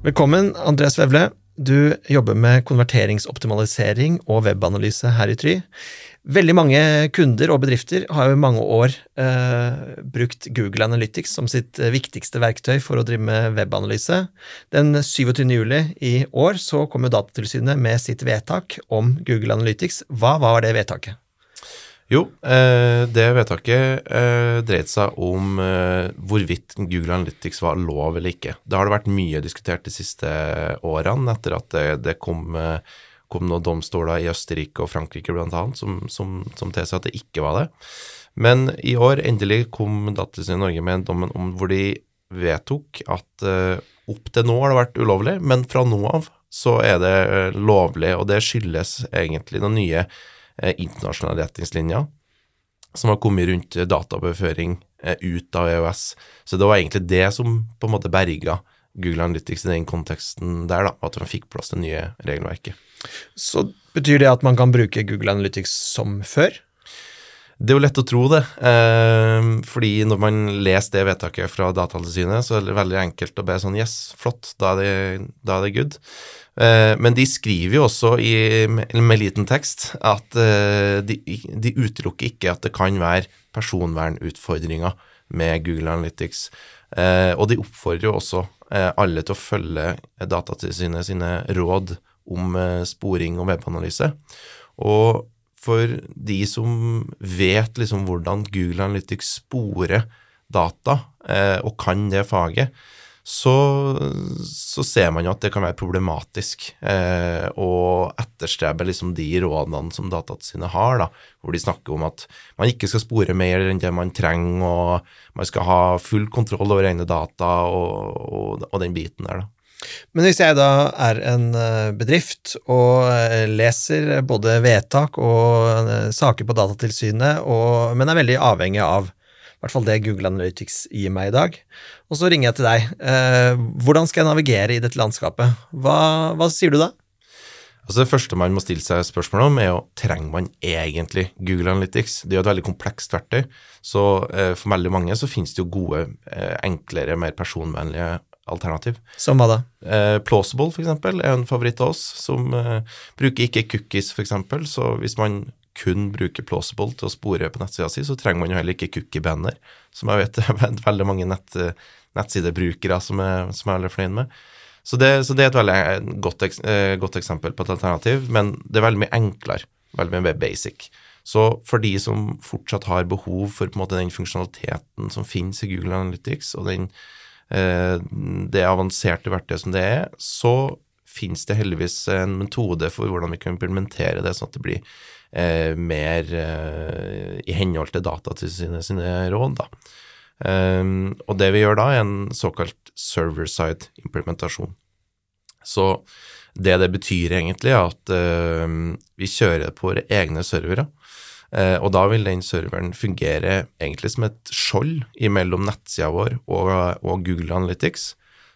Velkommen, Andreas Vevle. Du jobber med konverteringsoptimalisering og webanalyse her i Try. Veldig mange kunder og bedrifter har jo i mange år eh, brukt Google Analytics som sitt viktigste verktøy for å drive med webanalyse. Den 27. juli i år så kom jo Datatilsynet med sitt vedtak om Google Analytics. Hva var det vedtaket? Jo, eh, det vedtaket eh, dreide seg om eh, hvorvidt Google Analytics var lov eller ikke. Det har det vært mye diskutert de siste årene, etter at det, kom, kom, noen domstoler i Østerrike og Frankrike bl.a. som, som, som tilsa at det ikke var det. Men i år endelig kom Datatilsynet i Norge med en dom om hvor de vedtok at opp til nå har det vært ulovlig, men fra nå av så er det lovlig, og det skyldes egentlig noen nye internasjonale retningslinjer som har kommet rundt dataoverføring eh, ut av EØS. Så det var egentlig det som på en måte berga Google Analytics i den konteksten der, da, at de fikk plass det nye regelverket. Så betyr det at man kan bruke Google Analytics som før? Det er jo lett å tro det, eh, fordi når man leser det vedtaket fra Datatilsynet, så er det veldig enkelt å be sånn yes, flott, da er det, da er det good. Eh, men de skriver jo også i, med liten tekst at eh, de, de, utelukker ikke at det kan være personvernutfordringer med Google Analytics. Og de oppfordrer jo også alle til å følge Datatilsynet sine råd om sporing og webanalyse. Og for de som vet liksom hvordan Google Analytics sporer data, og kan det faget, så, så, ser man jo at det kan være problematisk eh, å etterstrebe liksom de rådene som Datatilsynet har, da, hvor de snakker om at man ikke skal spore mer enn det man trenger, og man skal ha full kontroll over egne data og, og, og den biten der. da. Men hvis jeg da er en eh, bedrift og eh, leser både vedtak og eh, saker på Datatilsynet, og, men er veldig avhengig av i hvert fall det Google Analytics gir meg i dag. Og så ringer jeg til deg. Hvordan skal jeg navigere i dette landskapet? Hva, hva sier du da? Altså Det første man må stille seg spørsmål om, er jo trenger man egentlig Google Analytics? Det er jo et veldig komplekst verktøy, så eh, for veldig mange så finnes det jo gode, eh, enklere, mer personvennlige alternativ. Som hva da? Eh, Plausible, eksempel, er en favoritt av oss, som eh, bruker ikke cookies, eksempel. Så hvis man kun bruker Plausible til å spore på nettsida si, så trenger man jo heller ikke cookie-banner, som jeg vet er veldig mange nett, nettsidebrukere som er, som er veldig fornøyd med. Så det, så det, er et veldig godt, eh, godt, eksempel på et alternativ, men det er veldig mye enklere, veldig mye basic. Så for de som fortsatt har behov for på en måte den funksjonaliteten som finnes i Google Analytics, og den, eh, det avanserte verktøyet som det er, så finnes det heldigvis en metode for hvordan vi kan implementere det, sånn at det blir eh, mer eh, i henhold til Datatilsynet sine råd. Um, og det vi gjør da, er en såkalt server-side implementasjon. Så det det betyr egentlig, er at uh, vi kjører det på våre egne servere. Uh, og da vil den serveren fungere egentlig som et skjold mellom nettsida vår og, og, Google Analytics,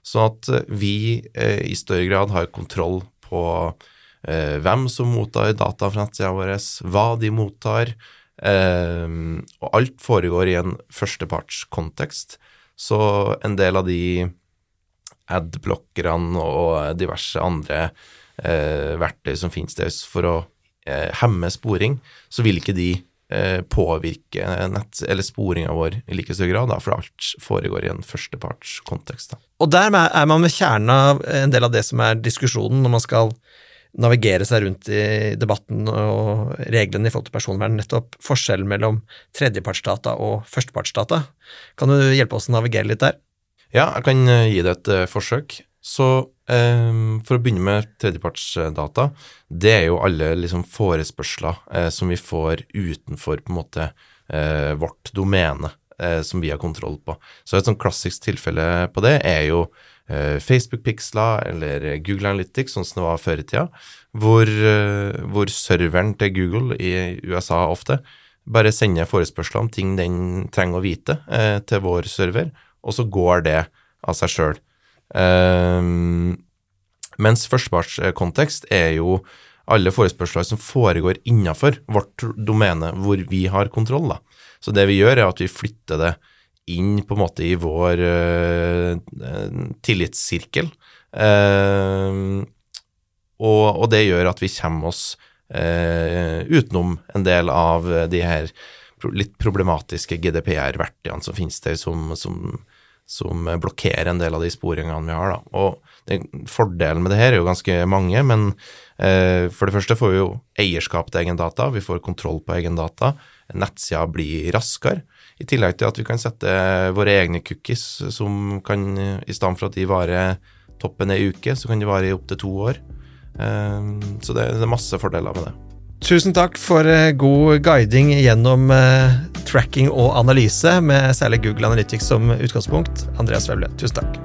sånn at vi uh, i større grad har kontroll på eh, hvem som mottar data fra nettsida vår, hva de mottar. Eh, og alt foregår i en førstepartskontekst. Så en del av de ad-blokkerne og diverse andre eh, verktøy som finnes der for å eh, hemme sporing, så vil ikke de eh, påvirke nett, eller sporinga vår i like stor grad, da, for alt foregår i en førstepartskontekst. Og der er man ved kjernen av en del av det som er diskusjonen når man skal navigere seg rundt i debatten og reglene i forhold til personvern, nettopp forskjellen mellom tredjepartsdata og førstepartsdata. Kan du hjelpe oss å navigere litt der? Ja, jeg kan eh, gi det et forsøk. Så for å begynne med tredjepartsdata, det er jo alle liksom forespørsler uh, som vi får utenfor på en måte uh, vårt domene, som vi har kontroll på. Så et sånn klassisk tilfelle på det er jo Eh, Facebook-piksler eller Google Analytics, sånn som det var før i tida, hvor, eh, hvor, serveren til Google i USA ofte bare sender forespørsler om ting den trenger å vite, eh, til vår server, og så går det av seg sjøl. Um, mens førstepartskontekst er jo alle forespørsler som foregår innenfor vårt domene, hvor vi har kontroll. Da. Så det vi gjør, er at vi flytter det inn på en måte i vår uh, tillitssirkel, Uh, og, og, det gjør at vi kommer oss uh, utenom en del av de her litt problematiske GDPR-verktøyene som finnes der, som, som, som, blokkerer en del av de sporingene vi har. Da. Og det, Fordelen med det her er jo ganske mange, men eh, for det første får vi jo eierskap til egen data, vi får kontroll på egen data, nettsida blir raskere. I tillegg til at vi kan sette våre egne cookies, som kan, i stedet for at de varer toppen ei uke, så kan de vare i opptil to år. Ehm, så det er masse fordeler med det. Tusen takk for eh, god guiding gjennom uh, tracking og analyse, med særlig Google Analytics som utgangspunkt. Andreas Wevle, tusen takk.